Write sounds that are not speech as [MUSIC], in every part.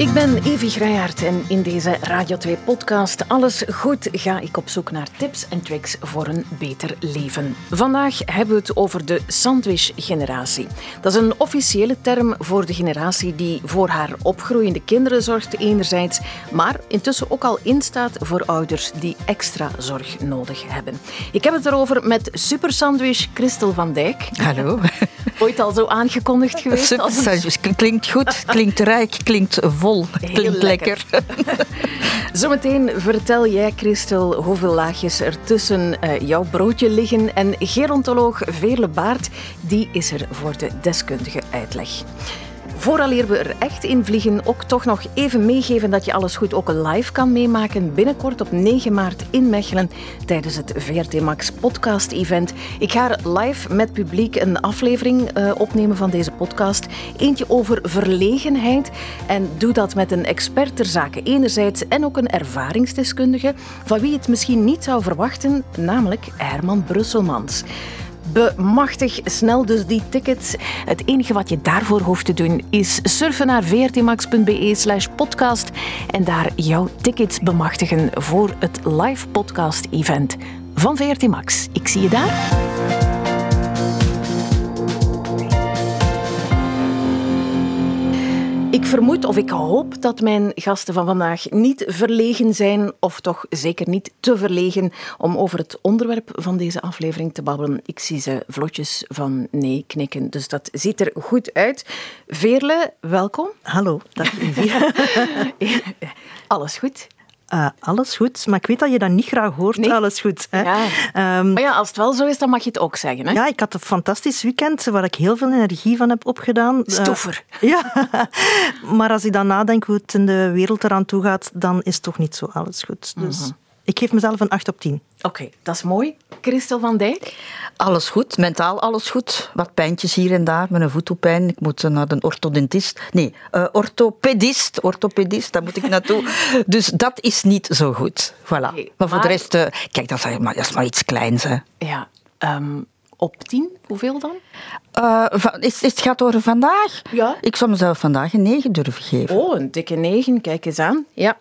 Ik ben Evi Grijaert en in deze Radio 2-podcast Alles Goed ga ik op zoek naar tips en tricks voor een beter leven. Vandaag hebben we het over de sandwich-generatie. Dat is een officiële term voor de generatie die voor haar opgroeiende kinderen zorgt enerzijds, maar intussen ook al instaat voor ouders die extra zorg nodig hebben. Ik heb het erover met Super Sandwich Christel van Dijk. Hallo. Ooit al zo aangekondigd geweest? Super als Sandwich. Klinkt goed, klinkt rijk, klinkt vol, klinkt lekker. lekker. [LAUGHS] Zometeen vertel jij, Christel, hoeveel laagjes er tussen eh, jouw broodje liggen. En gerontoloog Veerle Baart, die is er voor de deskundige uitleg. Vooraleer we er echt in vliegen, ook toch nog even meegeven dat je alles goed ook live kan meemaken. Binnenkort op 9 maart in Mechelen tijdens het VRT Max podcast event. Ik ga live met publiek een aflevering eh, opnemen van deze podcast. Eentje over verlegenheid. En doe dat met een expert ter zake enerzijds en ook een ervaringsdeskundige van wie je het misschien niet zou verwachten, namelijk Herman Brusselmans. Bemachtig snel dus die tickets. Het enige wat je daarvoor hoeft te doen is surfen naar vrtmax.be slash podcast en daar jouw tickets bemachtigen voor het live podcast event van VRT Max. Ik zie je daar. Ik vermoed of ik hoop dat mijn gasten van vandaag niet verlegen zijn, of toch zeker niet te verlegen, om over het onderwerp van deze aflevering te babbelen. Ik zie ze vlotjes van nee knikken, dus dat ziet er goed uit. Veerle, welkom. Hallo, dag Evie. [LAUGHS] Alles goed? Eh, alles goed, maar ik weet dat je dat niet graag hoort, Nee. alles goed. Hè? Ja. Ehm, Maar ja, als het wel zo is, dan mag je het ook zeggen. Hè? ja, ik had een fantastisch weekend waar ik heel veel energie van heb opgedaan. Eh, Stoever. [LAUGHS] ja, maar als ik dan nadenk hoe het in de wereld eraan toe gaat, dan is toch niet zo alles goed. Dus Mhm. Ik geef mezelf een 8 op 10. Oké, dat is mooi. Christel van Dijk? Alles goed, mentaal alles goed. Wat pijntjes hier en daar, met een voetenpijn. Ik moet naar de orthodontist. Nee, eh, orthopedist. Orthopedist, daar moet ik naartoe. [LAUGHS] Dus dat is niet zo goed. Voilà. Maar voor maar- de rest, eh, kijk, dat is, maar, dat is maar iets kleins. Hè. Ja, ehm, op tien, hoeveel dan? Eh, is, is het gaat over vandaag? Ja. Ik zou mezelf vandaag een 9 durven geven. Oh, een dikke negen, kijk eens aan. Ja.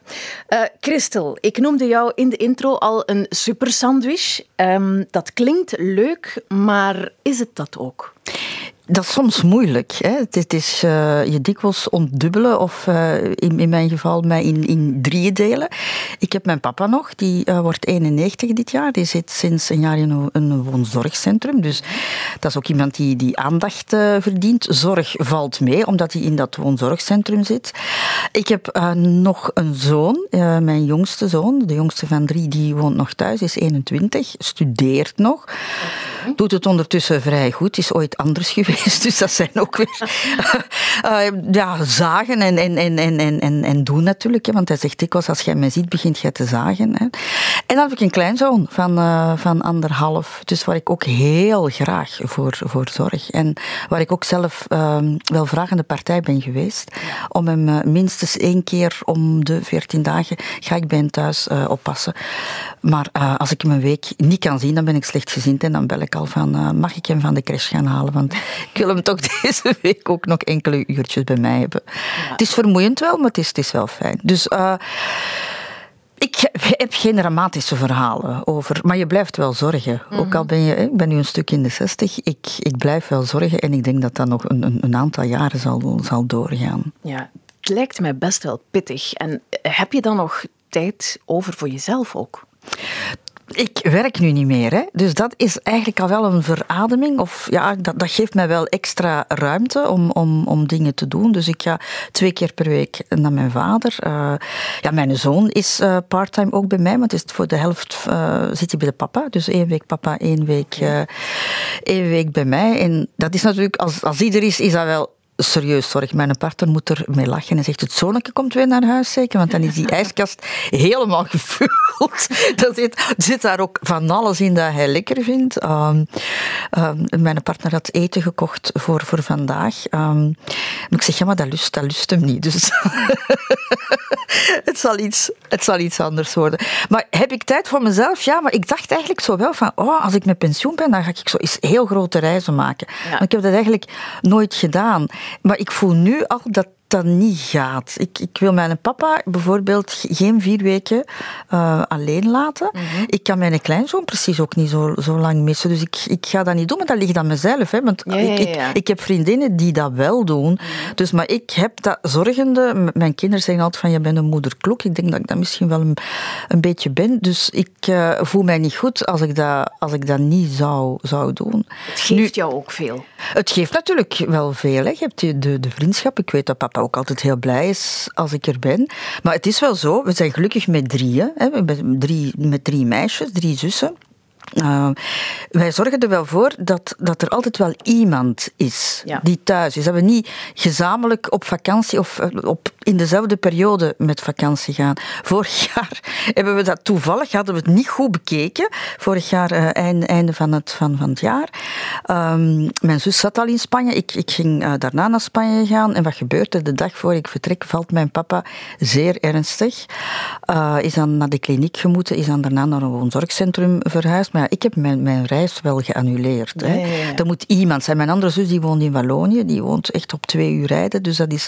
Eh, Christel, ik noemde jou in de intro al een super sandwich. Ehm, dat klinkt leuk, maar is het dat ook? Dat is soms moeilijk. Hè. Het, is eh, je dikwijls ontdubbelen of eh, in, in mijn geval mij in, in drieën delen. Ik heb mijn papa nog, die eh, wordt 91 dit jaar. Die zit sinds een jaar in een, woonzorgcentrum. Dus dat is ook iemand die, die aandacht verdient. Zorg valt mee, omdat hij in dat woonzorgcentrum zit. Ik heb nog een zoon, mijn jongste zoon, de jongste van drie, die woont nog thuis, is 21, studeert nog. Doet het ondertussen vrij goed, is ooit anders [LAUGHS] geweest. Dus dat zijn ook weer [LAUGHS] eh, ja, zagen en, en, en, en, en, en, en doen natuurlijk. Want hij zegt dikwijls, als jij mij ziet, begint jij te zagen. Hè. En dan heb ik een kleinzoon van, eh, van anderhalf. Dus waar ik ook heel graag voor, voor zorg. En waar ik ook zelf ehm, wel vragende partij ben geweest. Om hem eh, minstens één keer om de veertien dagen ga ik bij hem thuis oppassen. Maar als ik hem een week niet kan zien, dan ben ik slechtgezind. En dan bel ik al van, eh, mag ik hem van de crash gaan halen? Want ik wil hem toch [LAUGHS] deze week ook nog enkele uurtjes bij mij hebben. Het is vermoeiend wel, maar het is, het is wel fijn. Dus... eh, ik heb geen dramatische verhalen over, maar je blijft wel zorgen. Ook al ben je, ik ben nu een stuk in de zestig, ik, ik blijf wel zorgen en ik denk dat dat nog een, een, een aantal jaren zal, zal doorgaan. Ja, het lijkt mij best wel pittig. En heb je dan nog tijd over voor jezelf ook? Ik werk nu niet meer, hè? dus dat is eigenlijk al wel een verademing. Of ja, dat, dat geeft mij wel extra ruimte om, om, om dingen te doen. Dus ik ga twee keer per week naar mijn vader. Eh, ja, mijn zoon is eh, parttime ook bij mij, want is voor de helft eh, zit hij bij de papa. Dus één week papa, één week, één week bij mij. En dat is natuurlijk, als, als ieder is, is dat wel serieus zorg. Mijn partner moet er mee lachen en zegt: Het zonnetje komt weer naar huis, zeker. Want dan is die [LAUGHS] ijskast helemaal gevuld. [LAUGHS] Er zit, zit daar ook van alles in dat hij lekker vindt. Ehm, ehm, mijn partner had eten gekocht voor, voor vandaag. Maar ik zeg: Ja, maar dat lust, dat lust hem niet. Dus [LAUGHS] het, zal iets, het zal iets anders worden. Maar heb ik tijd voor mezelf? Ja, maar ik dacht eigenlijk zo wel van: Oh, als ik met pensioen ben, dan ga ik zo eens heel grote reizen maken. Ja. Maar ik heb dat eigenlijk nooit gedaan. Maar ik voel nu al dat dat niet gaat. Ik, ik wil mijn papa bijvoorbeeld geen vier weken uh, alleen laten. Mhm. Ik kan mijn kleinzoon precies ook niet zo, zo lang missen. Dus ik, ik ga dat niet doen, maar dat ligt aan mezelf. Hè, want ik, ik, ik, heb vriendinnen die dat wel doen. Mhm. Dus, maar ik heb dat zorgende... Mijn kinderen zeggen altijd van, je bent een moederklok. Ik denk dat ik dat misschien wel een, een beetje ben. Dus ik uh, voel mij niet goed als ik dat, als ik dat niet zou, zou doen. Het geeft jou ook veel. Het geeft natuurlijk wel veel. Hè. Je hebt de, de vriendschap. Ik weet dat papa ook altijd heel blij is als ik er ben. Maar het is wel zo, we zijn gelukkig met drieën. Hè. We hebben drie, met drie meisjes, drie zussen. Uh, wij zorgen er wel voor dat, dat er altijd wel iemand is die thuis is. Dat we niet gezamenlijk op vakantie of eh, op, in dezelfde periode met vakantie gaan. Vorig [LAUGHS] jaar hebben we dat toevallig, hadden we het niet goed bekeken. Vorig jaar, uh, einde, einde van, het, van, van het jaar. Um, mijn zus zat al in Spanje. Ik, ik ging uh, daarna naar Spanje gaan. En wat gebeurt er? De dag voor ik vertrek valt mijn papa zeer ernstig. is dan naar de kliniek gemoeten, is dan daarna naar een woonzorgcentrum verhuisd maar ik heb mijn, mijn reis wel geannuleerd. Hè. Ja, Er moet iemand zijn. Mijn andere zus die woont in Wallonië, die woont echt op twee uur rijden, dus dat is,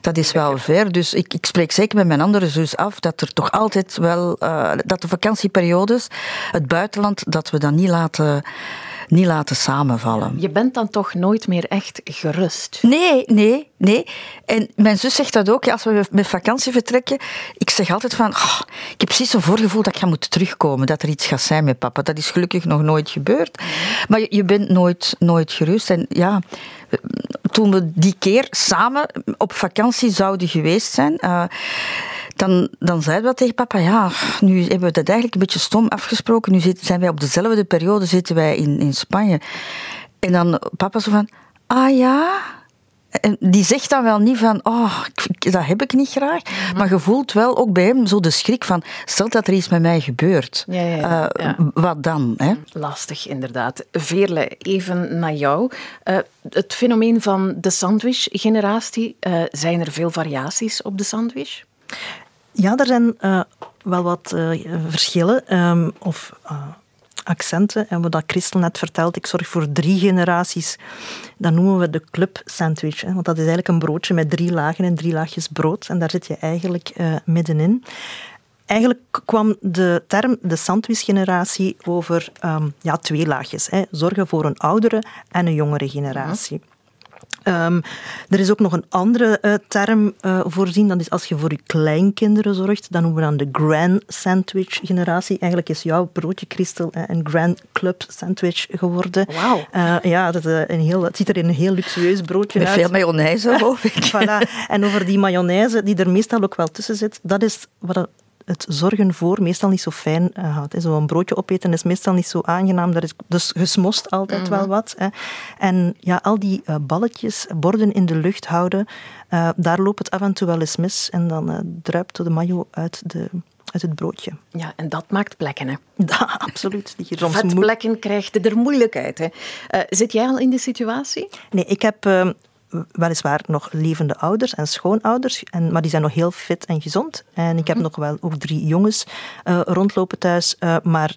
dat is wel ver. Dus ik, ik spreek zeker met mijn andere zus af dat er toch altijd wel, uh, dat de vakantieperiodes, het buitenland, dat we dat niet laten niet laten samenvallen. Je bent dan toch nooit meer echt gerust? Nee, nee, nee. En mijn zus zegt dat ook, als we met vakantie vertrekken. Ik zeg altijd van, oh, ik heb precies zo'n voorgevoel dat ik ga moeten terugkomen, dat er iets gaat zijn met papa. Dat is gelukkig nog nooit gebeurd. Maar je, je bent nooit, nooit gerust. En ja, toen we die keer samen op vakantie zouden geweest zijn... Uh, dan, dan zeiden we tegen papa, ja, nu hebben we dat eigenlijk een beetje stom afgesproken. Nu zijn wij op dezelfde periode zitten wij in, in Spanje. En dan papa zo van, ah ja... En die zegt dan wel niet van, oh, dat heb ik niet graag. Mhm. Maar je voelt wel ook bij hem zo de schrik van, stel dat er iets met mij gebeurt. Ja, ja, uh, wat dan? Hè? Lastig, inderdaad. Veerle, even naar jou. Uh, het fenomeen van de sandwich-generatie, uh, zijn er veel variaties op de sandwich? Ja, er zijn uh, wel wat uh, verschillen um, of uh, accenten. En wat Christel net vertelt, ik zorg voor drie generaties. Dat noemen we de club sandwich. Hè, want dat is eigenlijk een broodje met drie lagen en drie laagjes brood. En daar zit je eigenlijk middenin. Eigenlijk kwam de term de sandwich-generatie over um, ja, twee laagjes. Hè. Zorgen voor een oudere en een jongere generatie. Um, er is ook nog een andere uh, term uh, voorzien. Dat is als je voor je kleinkinderen zorgt. Dan noemen we dan de Grand Sandwich generatie. Eigenlijk is jouw broodje, Christel, een Grand Club Sandwich geworden. Wauw. Uh, ja, dat is een heel, het ziet er in een heel luxueus broodje Met uit. veel mayonaise, hoop ik. [LAUGHS] voilà. En over die mayonaise, die er meestal ook wel tussen zit, dat is wat het zorgen voor meestal niet zo fijn uh, houdt. Zo'n broodje opeten is meestal niet zo aangenaam. Dat is, dus gesmost altijd mhm. wel wat. Hè. En ja, al die uh, balletjes, borden in de lucht houden, uh, daar loopt het af en toe wel eens mis. En dan druipt de mayo uit, de, uit het broodje. Ja, en dat maakt plekken, hè? [LAUGHS] Ja, absoluut. Die je soms Vetplekken krijgt er moeilijkheid, hè? zit jij al in die situatie? Nee, ik heb weliswaar nog levende ouders en schoonouders, en, maar die zijn nog heel fit en gezond. En ik heb mhm. nog wel ook drie jongens uh, rondlopen thuis, uh, maar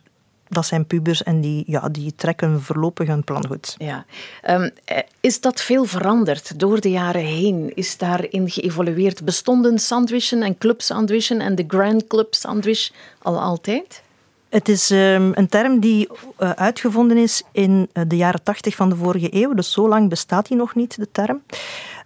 dat zijn pubers en die, ja, die trekken voorlopig hun plan goed. Ja. Um, is dat veel veranderd door de jaren heen? Is daarin geëvolueerd? Bestonden sandwichen en club sandwichen en de Grand Club sandwich al altijd? Het is um, een term die uh, uitgevonden is in uh, de jaren tachtig van de vorige eeuw. Dus zo lang bestaat die nog niet, de term.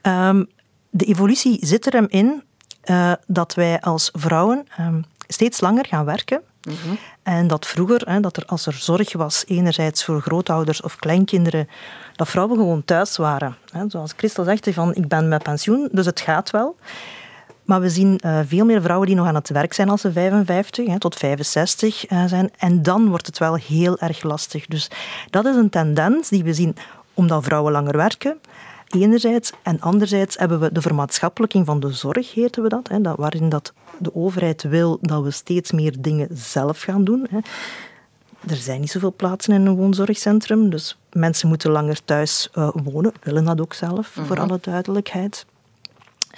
Um, de evolutie zit er hem in uh, dat wij als vrouwen um, steeds langer gaan werken. Mm -hmm. En dat vroeger, dat er, als er zorg was, enerzijds voor grootouders of kleinkinderen, dat vrouwen gewoon thuis waren. Zoals Christel zegt, van ik ben met pensioen, dus het gaat wel. Maar we zien uh, veel meer vrouwen die nog aan het werk zijn als ze 55 hè, tot 65 uh, eh, zijn. En dan wordt het wel heel erg lastig. Dus dat is een tendens die we zien omdat vrouwen langer werken. Enerzijds. En anderzijds hebben we de vermaatschappelijking van de zorg, heten we dat, hè, waarin dat de overheid wil dat we steeds meer dingen zelf gaan doen. Hè. Er zijn niet zoveel plaatsen in een woonzorgcentrum, dus mensen moeten langer thuis uh, wonen, willen dat ook zelf, voor mhm. alle duidelijkheid.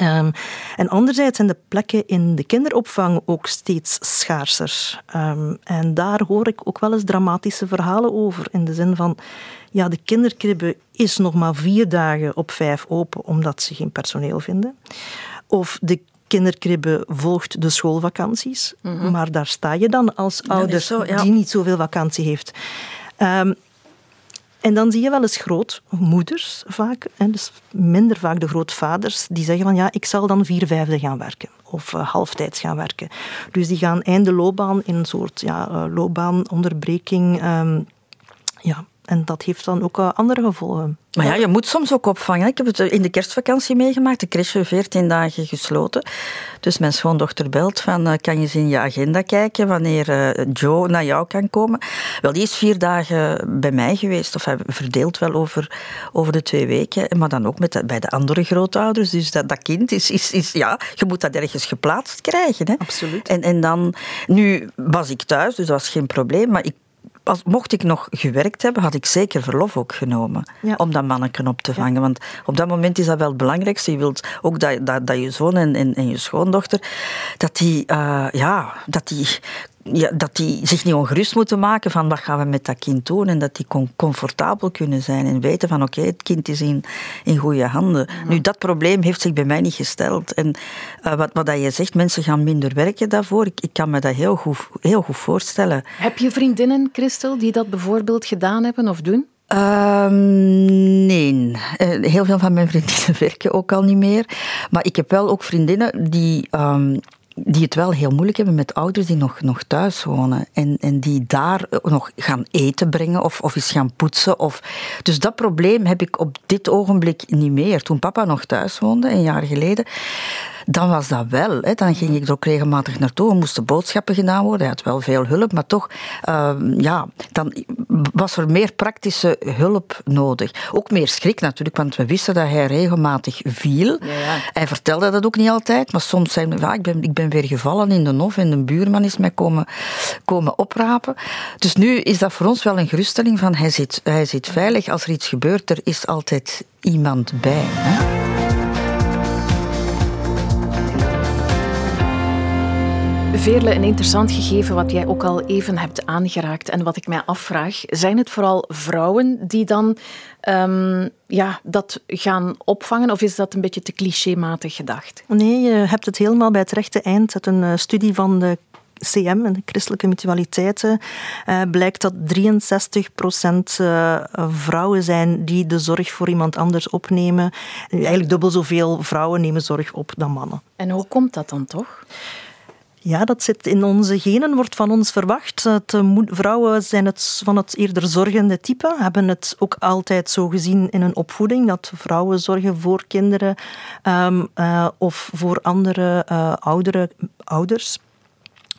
Um, en anderzijds zijn de plekken in de kinderopvang ook steeds schaarser. Um, en daar hoor ik ook wel eens dramatische verhalen over. In de zin van, ja, de kinderkribbe is nog maar vier dagen op vijf open omdat ze geen personeel vinden. Of de kinderkribbe volgt de schoolvakanties. Mm -hmm. Maar daar sta je dan als ouder zo, ja. die niet zoveel vakantie heeft. Um, en dan zie je wel eens grootmoeders vaak, en dus minder vaak de grootvaders, die zeggen van ja, ik zal dan vier vijfde gaan werken of uh, halftijds gaan werken. Dus die gaan einde loopbaan in een soort ja, uh, loopbaanonderbreking um, ja, en dat heeft dan ook uh, andere gevolgen. Maar ja, je moet soms ook opvangen. Ik heb het in de kerstvakantie meegemaakt. De crèche 14 dagen gesloten. Dus mijn schoondochter belt van, uh, kan je eens in je agenda kijken wanneer uh, Joe naar jou kan komen? Wel, die is vier dagen bij mij geweest. Of hij verdeelt wel over, over de twee weken. Maar dan ook met de, bij de andere grootouders. Dus dat, dat kind is, is, is, ja, je moet dat ergens geplaatst krijgen. Hè? Absoluut. En, en dan, nu was ik thuis, dus dat was geen probleem. Maar ik als, mocht ik nog gewerkt hebben, had ik zeker verlof ook genomen. Ja. Om dat manneken op te vangen. Ja. Want op dat moment is dat wel het belangrijkste. Je wilt ook dat, dat, dat je zoon en, en, en je schoondochter, dat die, uh, ja, dat die ja, dat die zich niet ongerust moeten maken van wat gaan we met dat kind doen en dat die comfortabel kunnen zijn en weten van oké, okay, het kind is in, in goede handen. Ja. Nu, dat probleem heeft zich bij mij niet gesteld. En uh, wat, wat dat je zegt, mensen gaan minder werken daarvoor, ik, ik kan me dat heel goed, heel goed voorstellen. Heb je vriendinnen, Christel, die dat bijvoorbeeld gedaan hebben of doen? Um, nee, heel veel van mijn [LAUGHS] vriendinnen werken ook al niet meer. Maar ik heb wel ook vriendinnen die um, die het wel heel moeilijk hebben met ouders die nog, nog thuis wonen. En, en die daar nog gaan eten brengen of, of eens gaan poetsen. Of... Dus dat probleem heb ik op dit ogenblik niet meer. Toen papa nog thuis woonde, een jaar geleden, dan was dat wel. Hè. Dan ging ik er ook regelmatig naartoe. Er moesten boodschappen gedaan worden. Hij had wel veel hulp, maar toch, uh, ja, dan was er meer praktische hulp nodig. Ook meer schrik natuurlijk, want we wisten dat hij regelmatig viel. Ja, ja. Hij vertelde dat ook niet altijd, maar soms zei hij, ja, ik, ben, ik ben weer gevallen in de hof en de buurman is mij komen, komen oprapen. Dus nu is dat voor ons wel een geruststelling van hij zit, hij zit veilig. Als er iets gebeurt, er is altijd iemand bij. Hè. Veerle, een interessant gegeven wat jij ook al even hebt aangeraakt en wat ik mij afvraag. Zijn het vooral vrouwen die dan um, ja, dat gaan opvangen of is dat een beetje te clichématig gedacht? Nee, je hebt het helemaal bij het rechte eind. Uit een studie van de CM, de christelijke mutualiteiten, uh, blijkt dat 63 procent uh, vrouwen zijn die de zorg voor iemand anders opnemen. Eigenlijk dubbel zoveel vrouwen nemen zorg op dan mannen. En hoe komt dat dan toch? Ja, dat zit in onze genen, wordt van ons verwacht. Het, vrouwen zijn het van het eerder zorgende type, hebben het ook altijd zo gezien in hun opvoeding, dat vrouwen zorgen voor kinderen um, uh, of voor andere uh, oudere ouders.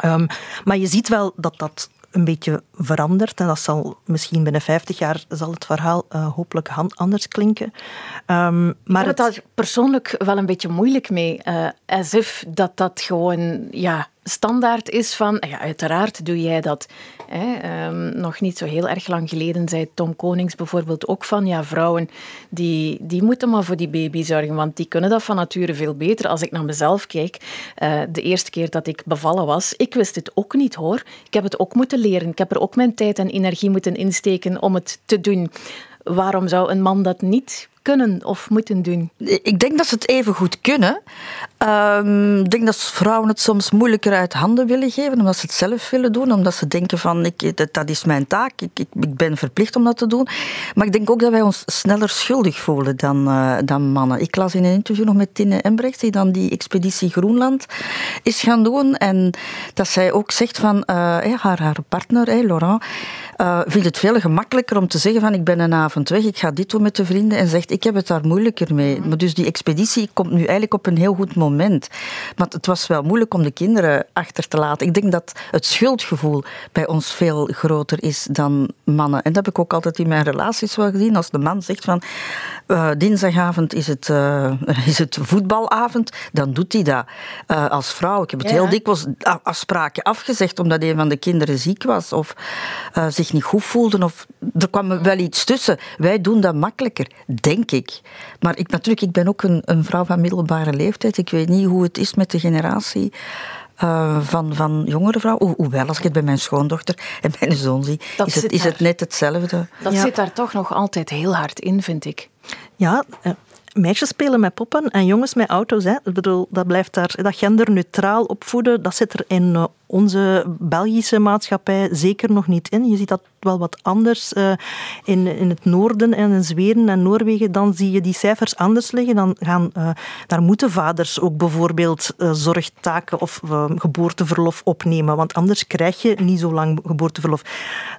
Um, maar je ziet wel dat dat een beetje verandert. En dat zal misschien binnen 50 jaar zal het verhaal uh, hopelijk anders klinken. Um, maar ik heb het... daar persoonlijk wel een beetje moeilijk mee. Uh, as if dat dat gewoon ja, standaard is van, ja, uiteraard doe jij dat. Hè. Um, nog niet zo heel erg lang geleden zei Tom Konings bijvoorbeeld ook van, ja, vrouwen die, die moeten maar voor die baby zorgen, want die kunnen dat van nature veel beter. Als ik naar mezelf kijk, uh, de eerste keer dat ik bevallen was, ik wist het ook niet hoor. Ik heb het ook moeten leren. Ik heb er ook mijn tijd en energie moeten insteken om het te doen. Waarom zou een man dat niet kunnen of moeten doen? Ik denk dat ze het even goed kunnen. Um, ik denk dat vrouwen het soms moeilijker uit handen willen geven, omdat ze het zelf willen doen, omdat ze denken van ik, dat, dat is mijn taak, ik, ik, ik, ben verplicht om dat te doen. Maar ik denk ook dat wij ons sneller schuldig voelen dan, uh, dan mannen. Ik las in een interview nog met Tine Embrechts, die dan die expeditie Groenland is gaan doen, en dat zij ook zegt van uh, haar, haar partner, hey, Laurent, vindt het veel gemakkelijker om te zeggen van ik ben een avond weg, ik ga dit doen met de vrienden, en zegt ik heb het daar moeilijker mee. Maar dus die expeditie komt nu eigenlijk op een heel goed moment. Maar het was wel moeilijk om de kinderen achter te laten. Ik denk dat het schuldgevoel bij ons veel groter is dan mannen. En dat heb ik ook altijd in mijn relaties wel gezien. Als de man zegt van uh, dinsdagavond is het, uh, [LAUGHS] is het voetbalavond, dan doet hij dat. Uh, als vrouw, ik heb het heel dikwijls afspraken afgezegd omdat een van de kinderen ziek was of zich niet goed voelde. Of, er kwam wel iets tussen. Wij doen dat makkelijker, denk ik. Maar ik, natuurlijk, ik ben ook een, een vrouw van middelbare leeftijd. Ik weet niet hoe het is met de generatie. Uh, van, van jongere vrouwen. Hoewel, als ik het bij mijn schoondochter en mijn zoon zie, is het, is het net hetzelfde. Dat ja. zit daar toch nog altijd heel hard in, vind ik. Ja, uh, meisjes spelen met poppen en jongens met auto's. Hè. Ik bedoel, dat blijft daar, dat genderneutraal opvoeden, dat zit er in uh, onze Belgische maatschappij zeker nog niet in. Je ziet dat wel wat anders uh, in, in het noorden en in Zweden en Noorwegen. Dan zie je die cijfers anders liggen. Dan gaan, uh, daar moeten vaders ook bijvoorbeeld zorgtaken of geboorteverlof opnemen. Want anders krijg je niet zo lang geboorteverlof.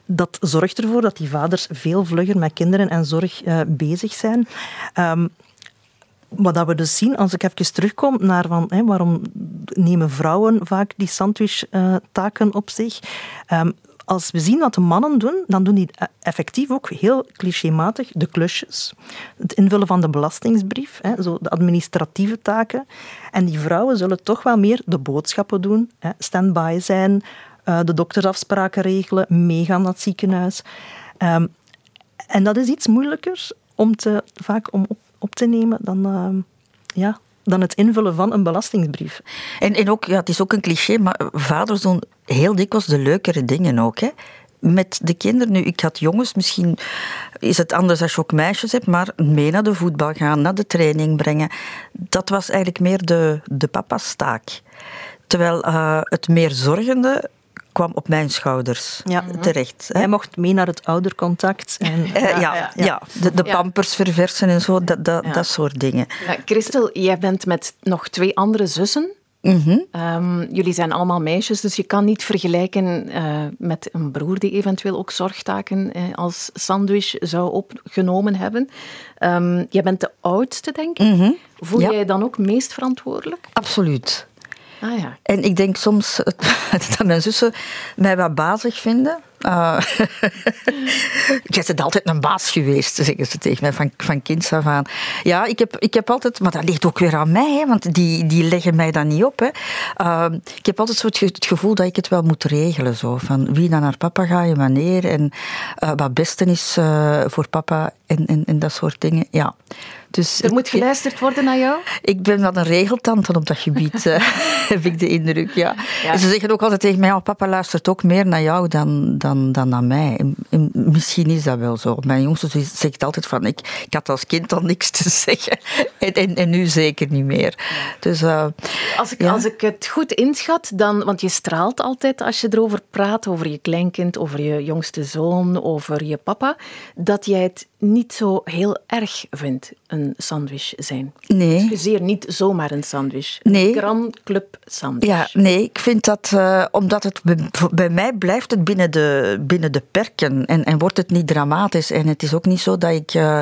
Dat zorgt ervoor dat die vaders veel vlugger met kinderen en zorg bezig zijn. Um, wat we dus zien, als ik even terugkom naar van, waarom nemen vrouwen vaak die sandwich-taken op zich. Um, als we zien wat de mannen doen, dan doen die effectief ook heel clichématig de klusjes. Het invullen van de belastingsbrief, hè, zo de administratieve taken. En die vrouwen zullen toch wel meer de boodschappen doen, stand-by zijn, uh, de doktersafspraken regelen, meegaan naar het ziekenhuis. Um, en dat is iets moeilijker om te, vaak om op op te nemen dan, uh, ja, dan het invullen van een belastingsbrief. En, en ook, ja, het is ook een cliché, maar vaders doen heel dikwijls de leukere dingen ook. Hè? met de kinderen. Nu, ik had jongens, misschien is het anders als je ook meisjes hebt, maar mee naar de voetbal gaan, naar de training brengen. Dat was eigenlijk meer de, de papa's taak. Terwijl uh, het meer zorgende kwam op mijn schouders ja. terecht. Hè? Hij mocht mee naar het oudercontact. [LAUGHS] En, ja, ja, ja, ja, de, de pampers verversen en zo, dat, dat, dat soort dingen. Christel, jij bent met nog twee andere zussen. Mm -hmm. jullie zijn allemaal meisjes, dus je kan niet vergelijken uh, met een broer die eventueel ook zorgtaken uh, als sandwich zou opgenomen hebben. Um, jij bent de oudste, denk ik. Mm -hmm. Voel jij dan ook meest verantwoordelijk? Absoluut. Ah, ja. En ik denk soms [LAUGHS] dat mijn zussen mij wat bazig vinden. Uh, Jij bent altijd een baas geweest, zeggen ze tegen mij, van, van kinds af aan. Ja, ik heb, ik heb altijd... Maar dat ligt ook weer aan mij, hè, want die, die leggen mij dat niet op. Hè. Uh, ik heb altijd zo het gevoel dat ik het wel moet regelen. Zo, van wie dan naar papa ga je, wanneer. En uh, wat beste is voor papa en, en, en dat soort dingen. Ja. Dus er moet geluisterd worden naar jou? Ik ben wel een regeltante op dat gebied, uh, [LAUGHS] [LAUGHS] heb ik de indruk. Ja. ja. Ze zeggen ook altijd tegen mij: oh, papa luistert ook meer naar jou dan, dan, dan naar mij. En misschien is dat wel zo. Mijn jongste zegt altijd van: ik, ik had als kind al niks te [LAUGHS] zeggen. En, en, en nu zeker niet meer. Dus, uh, als, ik, als ik het goed inschat, dan, want je straalt altijd als je erover praat, over je kleinkind, over je jongste zoon, over je papa, dat jij het niet zo heel erg vindt, een sandwich zijn. Nee. Excuseer, niet zomaar een sandwich. Nee. Een Grand Club sandwich. Ja, nee, ik vind dat, uh, omdat het bij mij blijft het binnen de, binnen de perken en, en wordt het niet dramatisch. En het is ook niet zo dat ik, uh,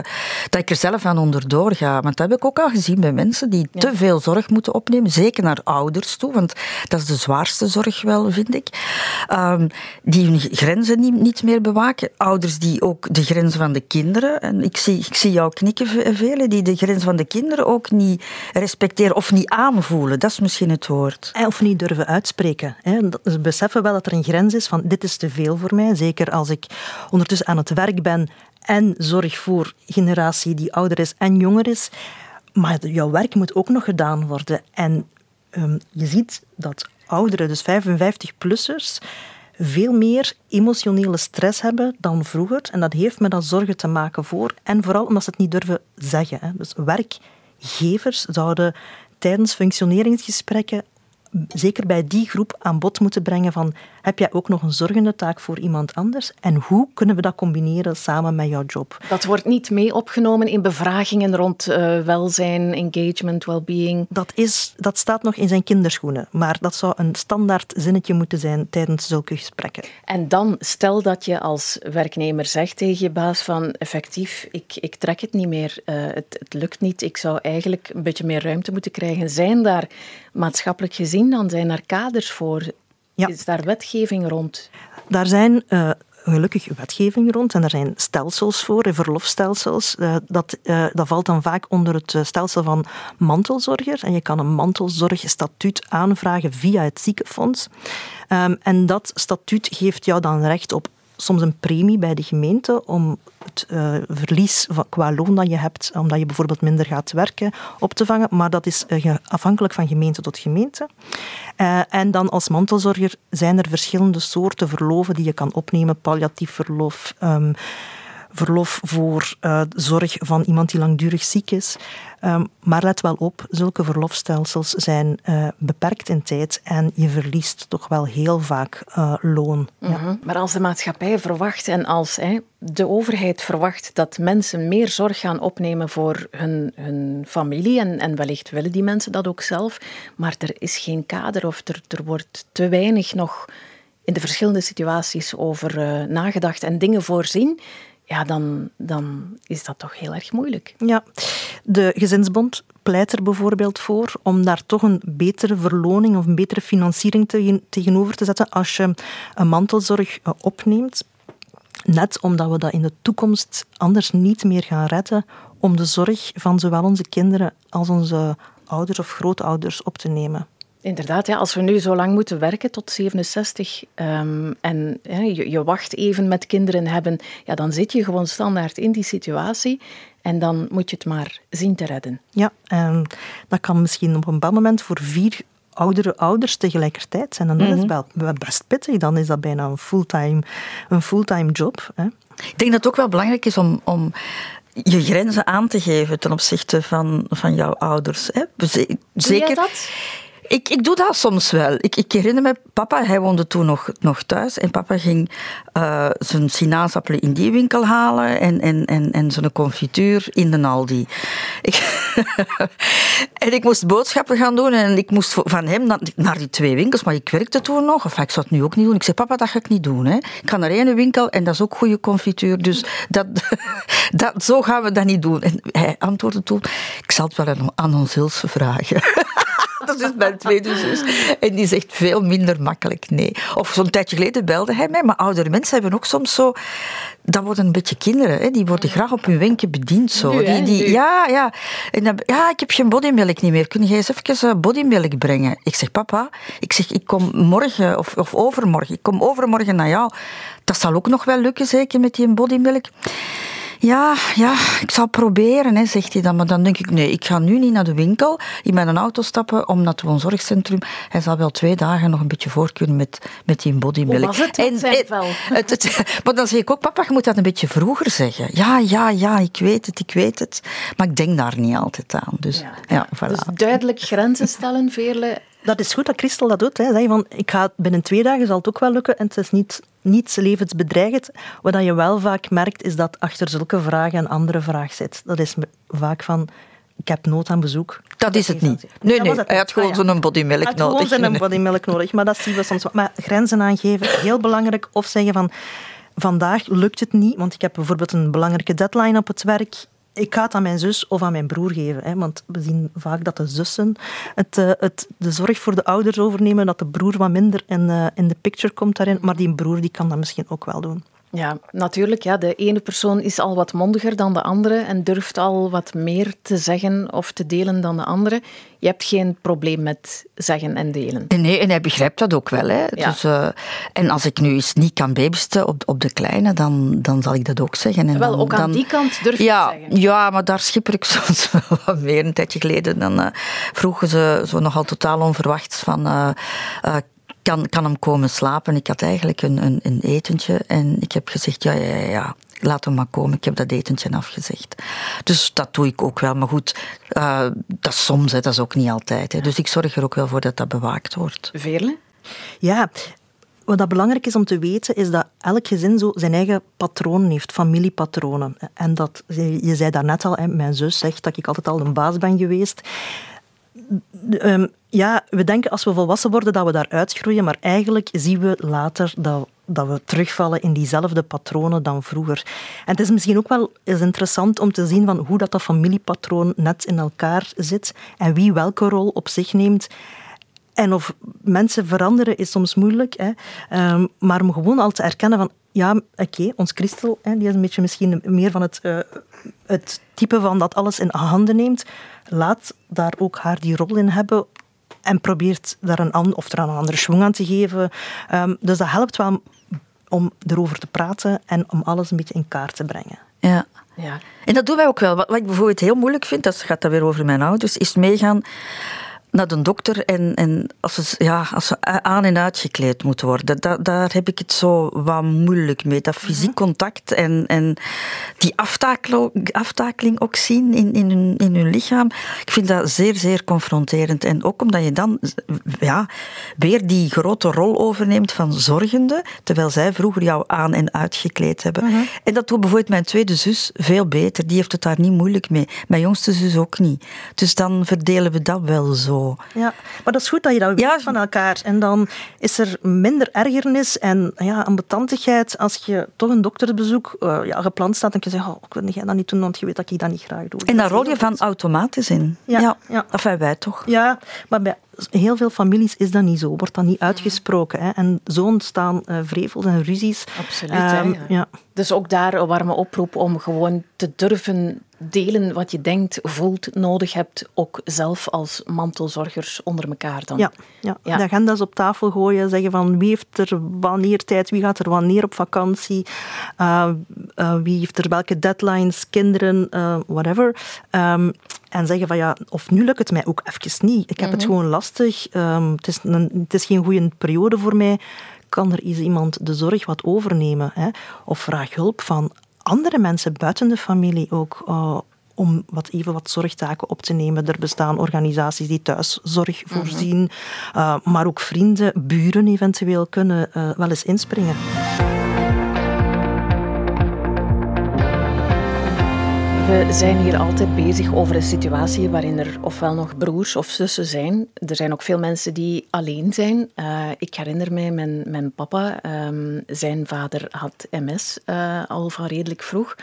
dat ik er zelf aan onderdoor ga. Want dat heb ik ook al gezien bij mensen die te veel zorg moeten opnemen, zeker naar ouders toe, want dat is de zwaarste zorg wel, vind ik. Um, die hun grenzen niet, niet meer bewaken. Ouders die ook de grenzen van de kinderen en ik zie, ik zie jou knikken, die de grens van de kinderen ook niet respecteren of niet aanvoelen. Dat is misschien het woord. Of niet durven uitspreken. Ze beseffen wel dat er een grens is van dit is te veel voor mij. Zeker als ik ondertussen aan het werk ben en zorg voor generatie die ouder is en jonger is. Maar jouw werk moet ook nog gedaan worden. En um, je ziet dat ouderen, dus 55-plussers, veel meer emotionele stress hebben dan vroeger. En dat heeft met dat zorgen te maken voor. En vooral omdat ze het niet durven zeggen. Dus werkgevers zouden tijdens functioneringsgesprekken zeker bij die groep aan bod moeten brengen van heb jij ook nog een zorgende taak voor iemand anders en hoe kunnen we dat combineren samen met jouw job? Dat wordt niet mee opgenomen in bevragingen rond uh, welzijn, engagement, well-being. Dat, is, dat staat nog in zijn kinderschoenen, maar dat zou een standaard zinnetje moeten zijn tijdens zulke gesprekken. En dan stel dat je als werknemer zegt tegen je baas van effectief, ik, ik trek het niet meer, uh, het, het lukt niet, ik zou eigenlijk een beetje meer ruimte moeten krijgen. Zijn daar maatschappelijk gezien dan zijn er kaders voor? Ja. Is daar wetgeving rond? Daar zijn uh, gelukkig wetgeving rond en er zijn stelsels voor, verlofstelsels. Uh, dat, uh, dat valt dan vaak onder het stelsel van mantelzorger. En je kan een mantelzorgstatuut aanvragen via het ziekenfonds. Um, en dat statuut geeft jou dan recht op soms een premie bij de gemeente om het uh, verlies van, qua loon dat je hebt, omdat je bijvoorbeeld minder gaat werken, op te vangen. Maar dat is uh, afhankelijk van gemeente tot gemeente. Uh, en dan als mantelzorger zijn er verschillende soorten verloven die je kan opnemen. Palliatief verlof, um, verlof voor uh, zorg van iemand die langdurig ziek is. Um, maar let wel op, zulke verlofstelsels zijn uh, beperkt in tijd en je verliest toch wel heel vaak uh, loon. Ja. Maar als de maatschappij verwacht en als hè, de overheid verwacht dat mensen meer zorg gaan opnemen voor hun, hun familie, en, en wellicht willen die mensen dat ook zelf, maar er is geen kader of er, er wordt te weinig nog in de verschillende situaties over nagedacht en dingen voorzien ja, dan, dan is dat toch heel erg moeilijk. Ja, de gezinsbond pleit er bijvoorbeeld voor om daar toch een betere verloning of een betere financiering tegen, tegenover te zetten als je een mantelzorg eh, opneemt. Net omdat we dat in de toekomst anders niet meer gaan redden om de zorg van zowel onze kinderen als onze ouders of grootouders op te nemen. Inderdaad, ja, als we nu zo lang moeten werken tot 67 um, en ja, je, je, wacht even met kinderen hebben, ja, dan zit je gewoon standaard in die situatie en dan moet je het maar zien te redden. Ja, en dat kan misschien op een bepaald moment voor vier oudere ouders tegelijkertijd zijn. En dat mm -hmm. is wel best pittig. Dan is dat bijna een fulltime, een fulltime job. Hè. Ik denk dat het ook wel belangrijk is om, om je grenzen aan te geven ten opzichte van, van jouw ouders. Hè. Zeker. Doe jij dat? Ik, ik doe dat soms wel. Ik, ik herinner me, papa, hij woonde toen nog, nog thuis en papa ging uh, zijn sinaasappelen in die winkel halen en, en, en, en zijn confituur in de Aldi. Ik [LAUGHS] en ik moest boodschappen gaan doen en ik moest van hem naar, naar die twee winkels, maar ik werkte toen nog, of ik zou het nu ook niet doen. Ik zei, papa, dat ga ik niet doen. Hè. Ik ga naar één winkel en dat is ook goede confituur, dus dat, [LAUGHS] dat, zo gaan we dat niet doen. En hij antwoordde toen, ik zal het wel aan ons Hilse vragen. [LAUGHS] [LAUGHS] dat is mijn tweede zus. En die zegt veel minder makkelijk nee. Of zo'n tijdje geleden belde hij mij, maar oudere mensen hebben ook soms zo... Dat worden een beetje kinderen, hè? die worden graag op hun wenken bediend. Zo. Nu, die, die, ja, ja. En dan, ja, ik heb geen bodymilk niet meer. Kun jij eens even bodymilk brengen? Ik zeg, papa, ik, zeg, ik kom morgen of, of overmorgen. Ik kom overmorgen naar jou. Dat zal ook nog wel lukken, zeker, met die bodymilk. Ja, ja, ik zal proberen, hè, zegt hij dan. Maar dan denk ik, nee, ik ga nu niet naar de winkel, in mijn auto stappen om naar het woonzorgcentrum. Hij zal wel twee dagen nog een beetje voor kunnen met, met die bodymilk. Hoe was het en, zijn vel? [LAUGHS] Het, het, maar dan zeg ik ook, papa, je moet dat een beetje vroeger zeggen. Ja, ja, ja, ik weet het, ik weet het. Maar ik denk daar niet altijd aan. Dus, ja, ja voilà. dus duidelijk grenzen stellen, Veerle. Dat is goed dat Christel dat doet. Hè. Zeg van, ik ga binnen twee dagen zal het ook wel lukken en het is niet niets levensbedreigend. Wat je wel vaak merkt, is dat achter zulke vragen een andere vraag zit. Dat is vaak van, ik heb nood aan bezoek. Dat is het niet. Nee, nee, hij had gewoon ah, zo'n bodymilk nodig. Hij had gewoon zo'n bodymilk nodig, maar dat zien we soms. Maar grenzen aangeven, heel belangrijk. Of zeggen van, vandaag lukt het niet, want ik heb bijvoorbeeld een belangrijke deadline op het werk ik ga het aan mijn zus of aan mijn broer geven. Hè, want we zien vaak dat de zussen het, uh, het, de zorg voor de ouders overnemen, dat de broer wat minder in, uh, in de picture komt daarin. Maar die broer die kan dat misschien ook wel doen. Ja, natuurlijk. Ja. De ene persoon is al wat mondiger dan de andere en durft al wat meer te zeggen of te delen dan de andere. Je hebt geen probleem met zeggen en delen. Nee, en hij begrijpt dat ook wel. Hè. Ja. Dus, uh, en als ik nu eens niet kan babysten op, op de kleine, dan, dan zal ik dat ook zeggen. En wel, dan, ook aan dan, die kant durf je ja, te zeggen. Ja, maar daar schipper ik [LAUGHS] soms wel wat meer. Een tijdje geleden dan, uh, vroegen ze zo nogal totaal onverwachts van... Uh, kan, kan hem komen slapen. Ik had eigenlijk een, een, een etentje en ik heb gezegd, ja, ja, ja, laat hem maar komen, ik heb dat etentje afgezegd. Dus dat doe ik ook wel. Maar goed, uh, dat soms, hè, dat is ook niet altijd. Hè. Dus ik zorg er ook wel voor dat dat bewaakt wordt. Veerle? Ja, wat dat belangrijk is om te weten, is dat elk gezin zo zijn eigen patronen heeft, familiepatronen. En dat, je zei daarnet al, mijn zus zegt dat ik altijd al een baas ben geweest. Um, ja, we denken als we volwassen worden dat we daar uitgroeien, maar eigenlijk zien we later dat, dat we terugvallen in diezelfde patronen dan vroeger. En het is misschien ook wel eens interessant om te zien van hoe dat, dat familiepatroon net in elkaar zit en wie welke rol op zich neemt. En of mensen veranderen is soms moeilijk, hè. Um, maar om gewoon al te erkennen van ja, oké, ons Christel, hè, die is een beetje misschien meer van het, uh, het type van dat alles in handen neemt. Laat daar ook haar die rol in hebben en probeert daar een, of er een andere schwung aan te geven. Um, dus dat helpt wel om erover te praten en om alles een beetje in kaart te brengen. Ja. ja. En dat doen wij ook wel. Wat ik bijvoorbeeld heel moeilijk vind, dat gaat dan weer over mijn ouders, is meegaan naar de dokter en, en als, ze, ja, als ze aan- en uitgekleed moeten worden. Da, daar heb ik het zo wat moeilijk mee. Dat fysiek mhm. contact en, en die aftakeling, aftakeling ook zien in, in, hun, in hun lichaam. Ik vind dat zeer, zeer confronterend. En ook omdat je dan ja, weer die grote rol overneemt van zorgende, terwijl zij vroeger jou aan- en uitgekleed hebben. Mhm. En dat doet bijvoorbeeld mijn tweede zus veel beter. Die heeft het daar niet moeilijk mee. Mijn jongste zus ook niet. Dus dan verdelen we dat wel zo. Ja, maar dat is goed dat je dat weet van elkaar. En dan is er minder ergernis en ja, ambetantigheid als je toch een dokterbezoek uh, ja, gepland staat en je zegt, oh, ik wil jij dat niet doen, want je weet dat ik dat niet graag doe. En daar rol je van automatisch in. Ja, ja. ja. Enfin, wij toch. Ja, maar bij heel veel families is dat niet zo, wordt dat niet uitgesproken. Hè. En zo ontstaan uh, vrevels en ruzies. Absoluut. Um, ja. Dus ook daar een warme oproep om gewoon te durven delen wat je denkt, voelt, nodig hebt, ook zelf als mantelzorgers onder elkaar dan. Ja, ja. ja. de agenda's op tafel gooien, zeggen van wie heeft er wanneer tijd, wie gaat er wanneer op vakantie, uh, uh, wie heeft er welke deadlines, kinderen, whatever. Um, en zeggen van ja, of nu lukt het mij ook even niet. Ik heb het mhm. gewoon lastig. Um, het, is een, het is geen goede periode voor mij. Kan er eens iemand de zorg wat overnemen? Hè? Of vraag hulp van andere mensen buiten de familie ook. Uh, om wat even wat zorgtaken op te nemen. Er bestaan organisaties die thuiszorg mhm. voorzien, uh, maar ook vrienden, buren eventueel kunnen uh, wel eens inspringen. We zijn hier altijd bezig over een situatie waarin er ofwel nog broers of zussen zijn. Er zijn ook veel mensen die alleen zijn. Uh, ik herinner mij, mijn, mijn papa, um, zijn vader had MS uh, al van redelijk vroeg.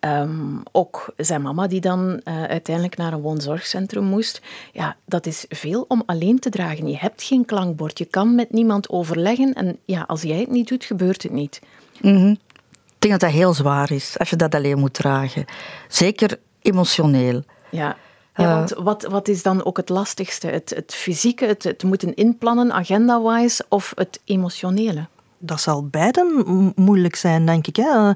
Um, ook zijn mama die dan uh, uiteindelijk naar een woonzorgcentrum moest. Ja, dat is veel om alleen te dragen. Je hebt geen klankbord, je kan met niemand overleggen. En ja, als jij het niet doet, gebeurt het niet. Mm. Ik denk dat dat heel zwaar is, als je dat alleen moet dragen. Zeker emotioneel. Ja. Ja, eh, want wat, wat is dan ook het lastigste? Het, het fysieke, het, het moeten inplannen, agenda-wise, of het emotionele? Dat zal beiden moeilijk zijn, denk ik. Hè.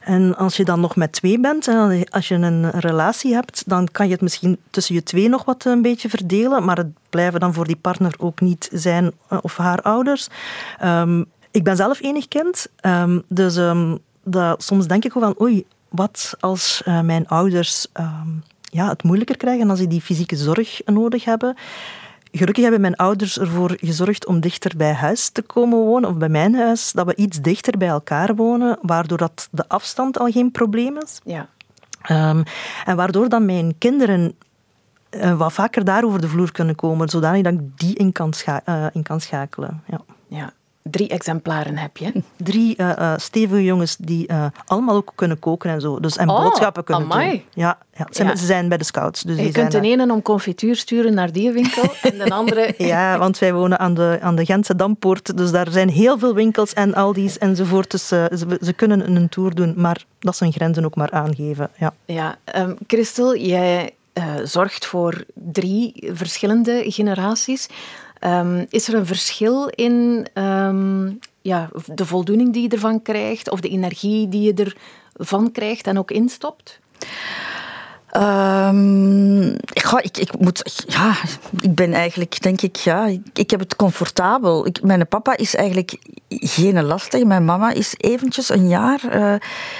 En als je dan nog met twee bent, als je een relatie hebt, dan kan je het misschien tussen je twee nog wat een beetje verdelen, maar het blijven dan voor die partner ook niet zijn eh, of haar ouders. Um, ik ben zelf enig kind, um, dus um, dat, soms denk ik ook van, oei, wat als uh, mijn ouders um, ja, het moeilijker krijgen als ze die fysieke zorg nodig hebben. Gelukkig hebben mijn ouders ervoor gezorgd om dichter bij huis te komen wonen, of bij mijn huis, dat we iets dichter bij elkaar wonen, waardoor dat de afstand al geen probleem is. Ja. Um, en waardoor dan mijn kinderen uh, wat vaker daar over de vloer kunnen komen, zodanig dat ik die in kan, scha uh, in kan schakelen. Ja. ja. Drie exemplaren heb je? Drie uh, stevige jongens die uh, allemaal ook kunnen koken en zo. Dus, en oh, boodschappen kunnen amai. doen. Ja, ja, ze, ja. ze, zijn bij de scouts. Dus je kunt de ene om confituur sturen naar die winkel [LAUGHS] en de andere... ja, want wij wonen aan de, aan de Gentse Dampoort. Dus daar zijn heel veel winkels en Aldi's enzovoort. Dus ze, ze kunnen een tour doen, maar dat zijn grenzen ook maar aangeven. Ja, ja um, Christel, jij zorgt voor drie verschillende generaties. Um, is er een verschil in um, ja, de voldoening die je ervan krijgt of de energie die je ervan krijgt en ook instopt? Um, ik, ik, moet, ja, ik ben eigenlijk, denk ik, ja, ik, heb het comfortabel. Ik, mijn papa is eigenlijk geen lastig. Mijn mama is eventjes een jaar uh,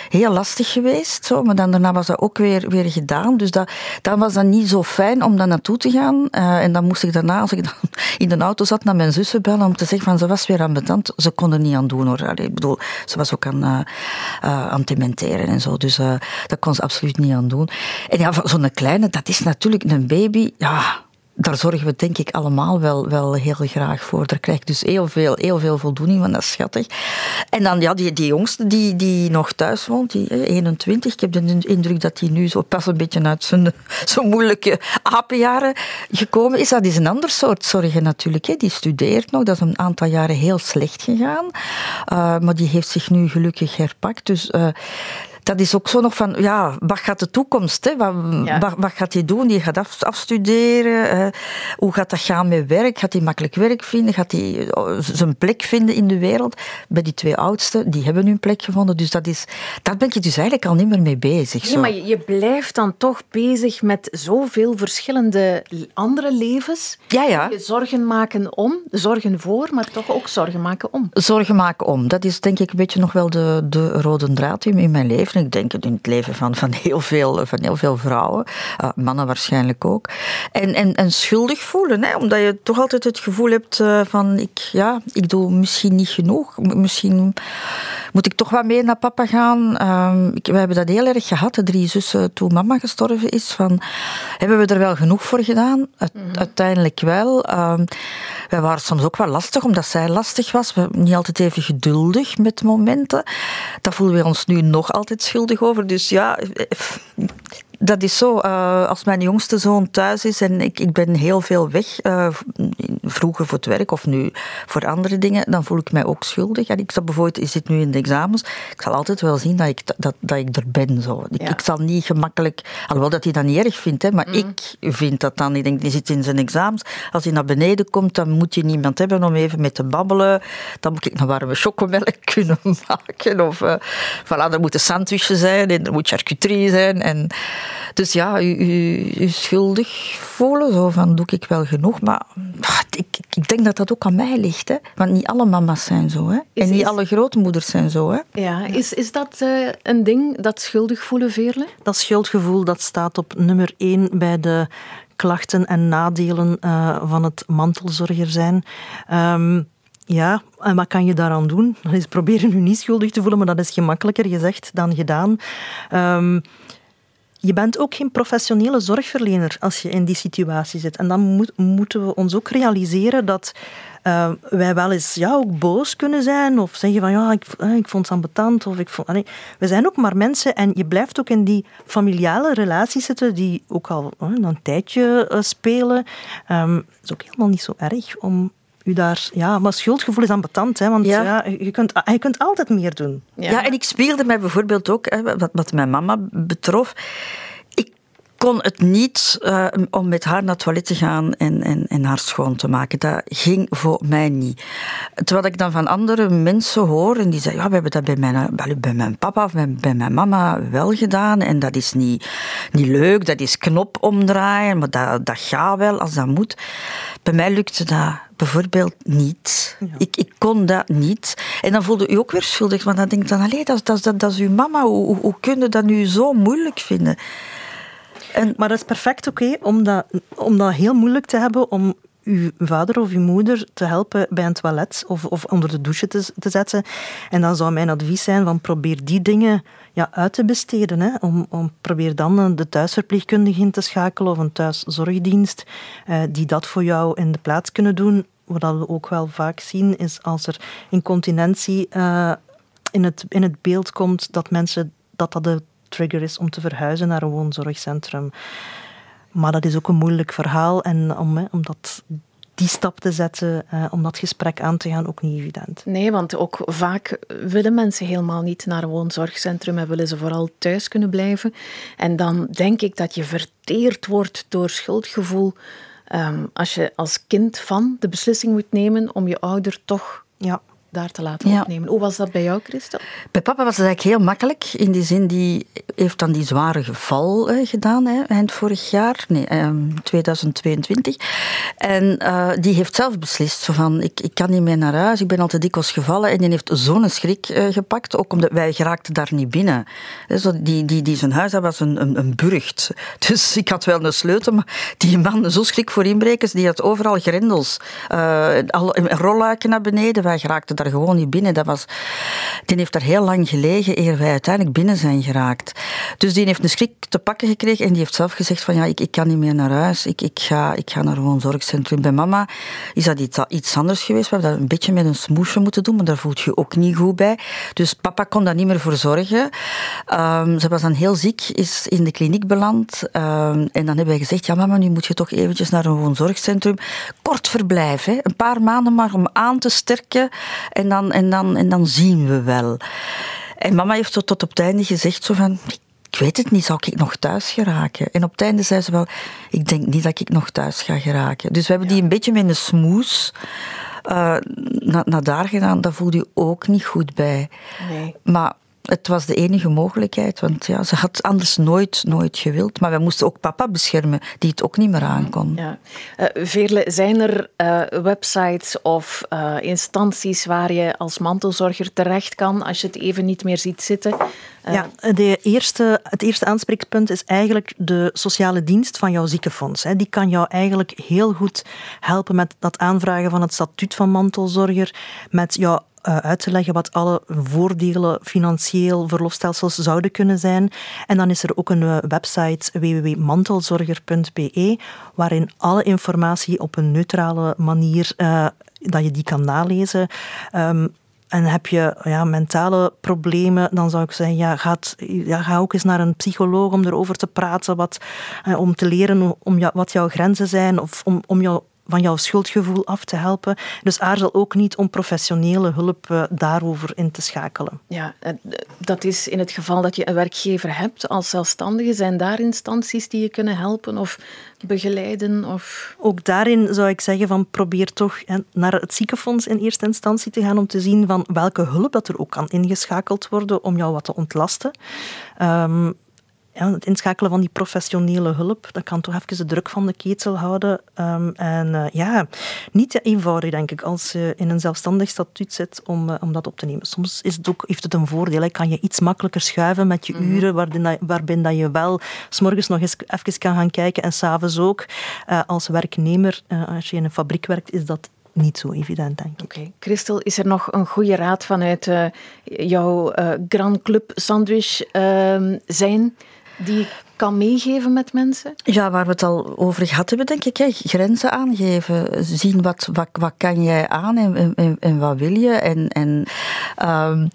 heel lastig geweest. Zo, maar dan, daarna was dat ook weer, weer gedaan. Dus dat, dan was dat niet zo fijn om daar naartoe te gaan. Uh, en dan moest ik daarna, als ik dan in de auto zat, naar mijn zussen bellen om te zeggen van ze was weer aan bedant. Ze kon er niet aan doen hoor. Ik bedoel, ze was ook aan, uh, aan dementeren en zo. Dus dat kon ze absoluut niet aan doen. En ja, zo'n kleine, dat is natuurlijk een baby. Ja, daar zorgen we denk ik allemaal wel, wel heel graag voor. Daar krijg dus heel veel, heel veel voldoening van, dat is schattig. En dan ja, die, die jongste die, die nog thuis woont, die 21. Ik heb de indruk dat hij nu zo pas een beetje uit zijn [LAUGHS] zo moeilijke apenjaren gekomen is. Dat is een ander soort zorgen natuurlijk. Hè. Die studeert nog, dat is een aantal jaren heel slecht gegaan. Uh, maar die heeft zich nu gelukkig herpakt. Dus... Uh, dat is ook zo nog van, ja, wat gaat de toekomst? Hè? Wat, wat, wat, gaat hij doen? Die gaat af, afstuderen. hoe gaat dat gaan met werk? Gaat hij makkelijk werk vinden? Gaat hij oh, zijn plek vinden in de wereld? Bij die twee oudsten, die hebben hun plek gevonden. Dus dat is, daar ben je dus eigenlijk al niet meer mee bezig. Zo. maar je blijft dan toch bezig met zoveel verschillende andere levens. Ja, ja. Je zorgen maken om, zorgen voor, maar toch ook zorgen maken om. Zorgen maken om. Dat is denk ik een beetje nog wel de, de rode draad in mijn leven. Ik denk het in het leven van, van, heel, veel, van heel veel vrouwen, uh, mannen waarschijnlijk ook. En, en, en schuldig voelen, hè, omdat je toch altijd het gevoel hebt uh, van ik, ja, ik doe misschien niet genoeg. Misschien moet ik toch wat meer naar papa gaan. Uh, ik, we hebben dat heel erg gehad, de drie zussen, toen mama gestorven is. Van, hebben we er wel genoeg voor gedaan? Uit, mm -hmm. Uiteindelijk wel. Ehm, wij waren soms ook wel lastig, omdat zij lastig was. We niet altijd even geduldig met momenten. Dat voelen we ons nu nog altijd schuldig over. Dus ja, dat is zo. Uh, als mijn jongste zoon thuis is en ik, ik ben heel veel weg, uh, vroeger voor het werk of nu voor andere dingen, dan voel ik mij ook schuldig. En ik zal bijvoorbeeld, je zit nu in de examens, ik zal altijd wel zien dat ik, dat, dat ik er ben. Zo. Ik, ja. ik zal niet gemakkelijk, alhoewel dat hij dat niet erg vindt, hè, maar mm. ik vind dat dan. Ik denk, die zit in zijn examens. Als hij naar beneden komt, dan moet je niemand hebben om even met te babbelen. Dan moet ik een warme chocomelk [LAUGHS] kunnen maken. Of, uh, voilà, er moeten sandwiches zijn en er moet charcuterie zijn. En, dus ja, je, schuldig voelen, zo van doe ik wel genoeg. Maar ah, ik, ik denk dat dat ook aan mij ligt. Hè? Want niet alle mama's zijn zo. Hè? en niet alle grootmoeders zijn zo. Hè? Ja, is, is dat uh, een ding, dat schuldig voelen, Veerle? Dat schuldgevoel dat staat op nummer één bij de klachten en nadelen uh, van het mantelzorger zijn. Um, ja, en wat kan je daaraan doen? Dat is proberen je niet schuldig te voelen, maar dat is gemakkelijker gezegd dan gedaan. Um, je bent ook geen professionele zorgverlener als je in die situatie zit. En dan moet, moeten we ons ook realiseren dat uh, wij wel eens ja, ook boos kunnen zijn of zeggen van ja, ik, eh, ik vond het ambetant. Of ik vond, nee, we zijn ook maar mensen en je blijft ook in die familiale relaties zitten die ook al uh, een tijdje spelen. Um, het is ook helemaal niet zo erg om u daar... Ja, maar schuldgevoel is ambetant, hè, want ja. ja. je, kunt, je kunt altijd meer doen. Ja, ja en ik speelde mij bijvoorbeeld ook, hè, wat, wat mijn mama betrof kon het niet uh, om met haar naar het toilet te gaan en, en, en haar schoon te maken. Dat ging voor mij niet. Terwijl ik dan van andere mensen hoor en die zeggen, ja, we hebben dat bij mijn, bij mijn papa of bij, mijn mama wel gedaan en dat is niet, niet leuk, dat is knop omdraaien, maar dat, dat gaat wel als dat moet. Bij mij lukte dat bijvoorbeeld niet. Ja. Ik, ik kon dat niet. En dan voelde u ook weer schuldig, want dan denk ik dan, allee, dat, dat, dat, dat is uw mama, hoe, hoe, hoe kun je dat nu zo moeilijk vinden? En, maar dat is perfect oké om, dat, heel moeilijk te hebben om uw vader of uw moeder te helpen bij een toilet of, of onder de douche te, te zetten. En dan zou mijn advies zijn van probeer die dingen ja, uit te besteden. Hè. Om, om, probeer dan de thuisverpleegkundige in te schakelen of een thuiszorgdienst eh, die dat voor jou in de plaats kunnen doen. Wat we ook wel vaak zien is als er incontinentie uh, in, het, in het beeld komt, dat mensen dat dat de trigger is om te verhuizen naar een woonzorgcentrum. Maar dat is ook een moeilijk verhaal en om, hè, om dat die stap te zetten, eh, om dat gesprek aan te gaan, ook niet evident. Nee, want ook vaak willen mensen helemaal niet naar een woonzorgcentrum en willen ze vooral thuis kunnen blijven. En dan denk ik dat je verteerd wordt door schuldgevoel um, als je als kind van de beslissing moet nemen om je ouder toch ja daar te laten opnemen. Hoe was dat bij jou, Christel? Bij papa was het eigenlijk heel makkelijk. In die zin, die heeft dan die zware geval eh, gedaan, hè, eind vorig jaar, nee, 2022. Ehm, en uh, die heeft zelf beslist, zo van, ik, ik kan niet meer naar huis, ik ben al te dikwijls gevallen. En die heeft zo'n schrik uh, gepakt, ook omdat wij geraakten daar niet binnen. Dus die, die, die zijn huis, dat was een, een, een burcht. [LAUGHS] Dus ik had wel een sleutel, maar die man, zo schrik voor inbrekers, die had overal grendels. Uh, al, rolluiken naar beneden, wij geraakten daar gewoon niet binnen. Dat was, die heeft daar heel lang gelegen eer wij uiteindelijk binnen zijn geraakt. Dus die heeft een schrik te pakken gekregen en die heeft zelf gezegd van ja, ik, ik kan niet meer naar huis. Ik, ik, ga, ik ga naar een woonzorgcentrum. Bij mama is dat iets, iets anders geweest. We hebben dat een beetje met een smoesje moeten doen, maar daar voelt je ook niet goed bij. Dus papa kon daar niet meer voor zorgen. Um, ze was dan heel ziek, is in de kliniek beland. Um, en dan hebben wij gezegd, ja mama, nu moet je toch eventjes naar een woonzorgcentrum. Kort verblijf, hè. een paar maanden maar om aan te sterken. En dan, en dan, en dan zien we wel. En mama heeft tot, tot op het einde gezegd zo van... Ik weet het niet, zou ik nog thuis geraken? En op het einde zei ze wel, ik denk niet dat ik nog thuis ga geraken. Dus we hebben die een beetje met een smoes uh, naar, naar daar gedaan. Daar voelde je ook niet goed bij. Nee. Maar het was de enige mogelijkheid, want ja, ze had anders nooit, nooit gewild. Maar we moesten ook papa beschermen, die het ook niet meer aankon. Ja. Uh, Veerle, zijn er uh, websites of uh, instanties waar je als mantelzorger terecht kan als je het even niet meer ziet zitten? Ja, de eerste, het eerste aanspreekpunt is eigenlijk de sociale dienst van jouw ziekenfonds. Die kan jou eigenlijk heel goed helpen met dat aanvragen van het statuut van mantelzorger, met jouw uit te leggen wat alle voordelen financieel verlofstelsels zouden kunnen zijn. En dan is er ook een uh, website www.mantelzorger.be waarin alle informatie op een neutrale manier uh, dat je die kan nalezen. Um, en heb je ja, mentale problemen, dan zou ik zeggen, ja, gaat, ja, ga ook eens naar een psycholoog om erover te praten, wat, om te leren om, wat jouw grenzen zijn, of om, om jou van jouw schuldgevoel af te helpen. Dus aarzel ook niet om professionele hulp uh, daarover in te schakelen. Ja, dat is in het geval dat je een werkgever hebt als zelfstandige. Zijn daar instanties die je kunnen helpen of begeleiden? Of... Ook daarin zou ik zeggen van probeer toch naar het ziekenfonds in eerste instantie te gaan om te zien van welke hulp dat er ook kan ingeschakeld worden om jou wat te ontlasten. Um, ja, het inschakelen van die professionele hulp, dat kan toch even de druk van de ketel houden. Um, en uh, ja, niet eenvoudig, denk ik, als je in een zelfstandig statuut zit om, uh, om dat op te nemen. Soms is het ook, heeft het een voordeel. Hè. Kan je iets makkelijker schuiven met je mm -hmm. uren, waarbij, waarbij dat je wel s'morgens nog eens even kan gaan kijken en s'avonds ook. Uh, als werknemer, als je in een fabriek werkt, is dat niet zo evident, denk ik. Oké. Christel, is er nog een goede raad vanuit jouw Grand Club sandwich ehm, zijn die je kan meegeven met mensen? Ja, waar we het al over gehad hebben, denk ik. Hè. Grenzen aangeven. Zien wat, wat, wat kan jij aan en, en, wat wil je. En, en um,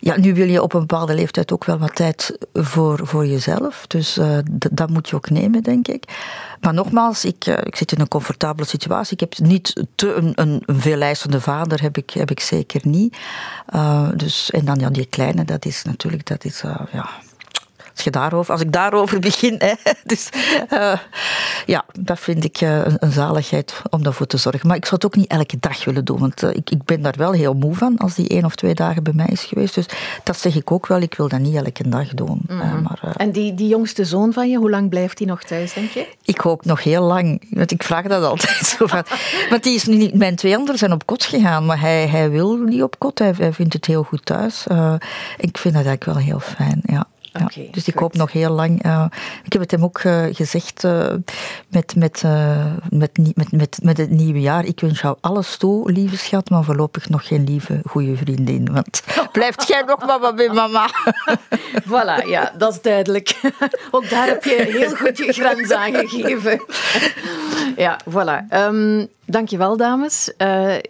ja, nu wil je op een bepaalde leeftijd ook wel wat tijd voor, voor jezelf. Dus uh, dat moet je ook nemen, denk ik. Maar nogmaals, ik, uh, ik zit in een comfortabele situatie. Ik heb niet te een, een, een vader, heb ik, heb ik zeker niet. Uh, dus, en dan ja, die kleine, dat is natuurlijk, dat is, ja als, je daarover, als ik daarover begin. Hè, [LAUGHS] dus uh, ja, dat vind ik uh, een, een, zaligheid om daarvoor te zorgen. Maar ik zou het ook niet elke dag willen doen. Want uh, ik, ik ben daar wel heel moe van als die één of twee dagen bij mij is geweest. Dus dat zeg ik ook wel. Ik wil dat niet elke dag doen. Mm -hmm. maar, en die, die jongste zoon van je, hoe lang blijft hij nog thuis, denk je? Ik hoop nog heel lang. Want ik vraag dat altijd zo van. [LAUGHS] Want die is nu niet, mijn twee anderen zijn op kot gegaan. Maar hij, hij wil niet op kot. Hij, hij vindt het heel goed thuis. ik vind dat eigenlijk wel heel fijn, ja. Ja, okay, dus ik hoop nog heel lang. Uh, ik heb het hem ook uh, gezegd uh, met, met, met, met, met, met het nieuwe jaar. Ik wens jou alles toe, lieve schat, maar voorlopig nog geen lieve, goede vriendin. Want [LAUGHS] blijft jij nog maar bij mama. [LAUGHS] voilà, ja, dat is duidelijk. [LAUGHS] ook daar heb je heel goed je grens aangegeven. Ja, voilà. Um, dankjewel, dames.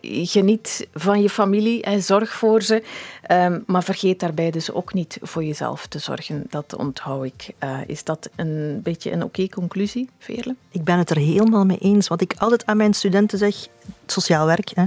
geniet van je familie en zorg voor ze. Um, maar vergeet daarbij dus ook niet voor jezelf te zorgen. Dat onthoud ik. Uh, is dat een beetje een oké conclusie, Veerle? Ik ben het er helemaal mee eens. Wat ik altijd aan mijn studenten zeg, sociaal werk, hè,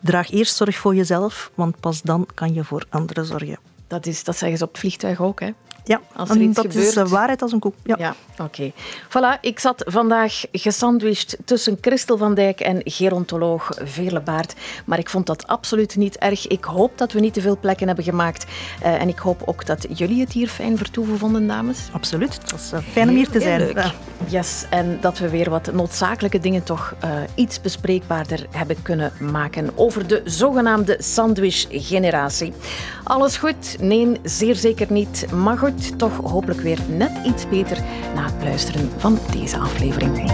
draag eerst zorg voor jezelf, want pas dan kan je voor anderen zorgen. Dat, is, dat zeggen ze op het vliegtuig ook, hè? Ja, Als er iets dat gebeurt. is de waarheid als een koek. Ja. Ja, oké. Voilà, ik zat vandaag gesandwiched tussen Christel van Dijk en gerontoloog Veerle Baart. Maar ik vond dat absoluut niet erg. Ik hoop dat we niet te veel plekken hebben gemaakt. Eh, en ik hoop ook dat jullie het hier fijn vertoeven vonden, dames. Absoluut. Het was eh, fijn om hier te zijn. Ja. Yes, en dat we weer wat noodzakelijke dingen toch eh, iets bespreekbaarder hebben kunnen maken over de zogenaamde sandwich-generatie. Alles goed? Nee, zeer zeker niet. Maar goed, toch hopelijk weer net iets beter na het luisteren van deze aflevering.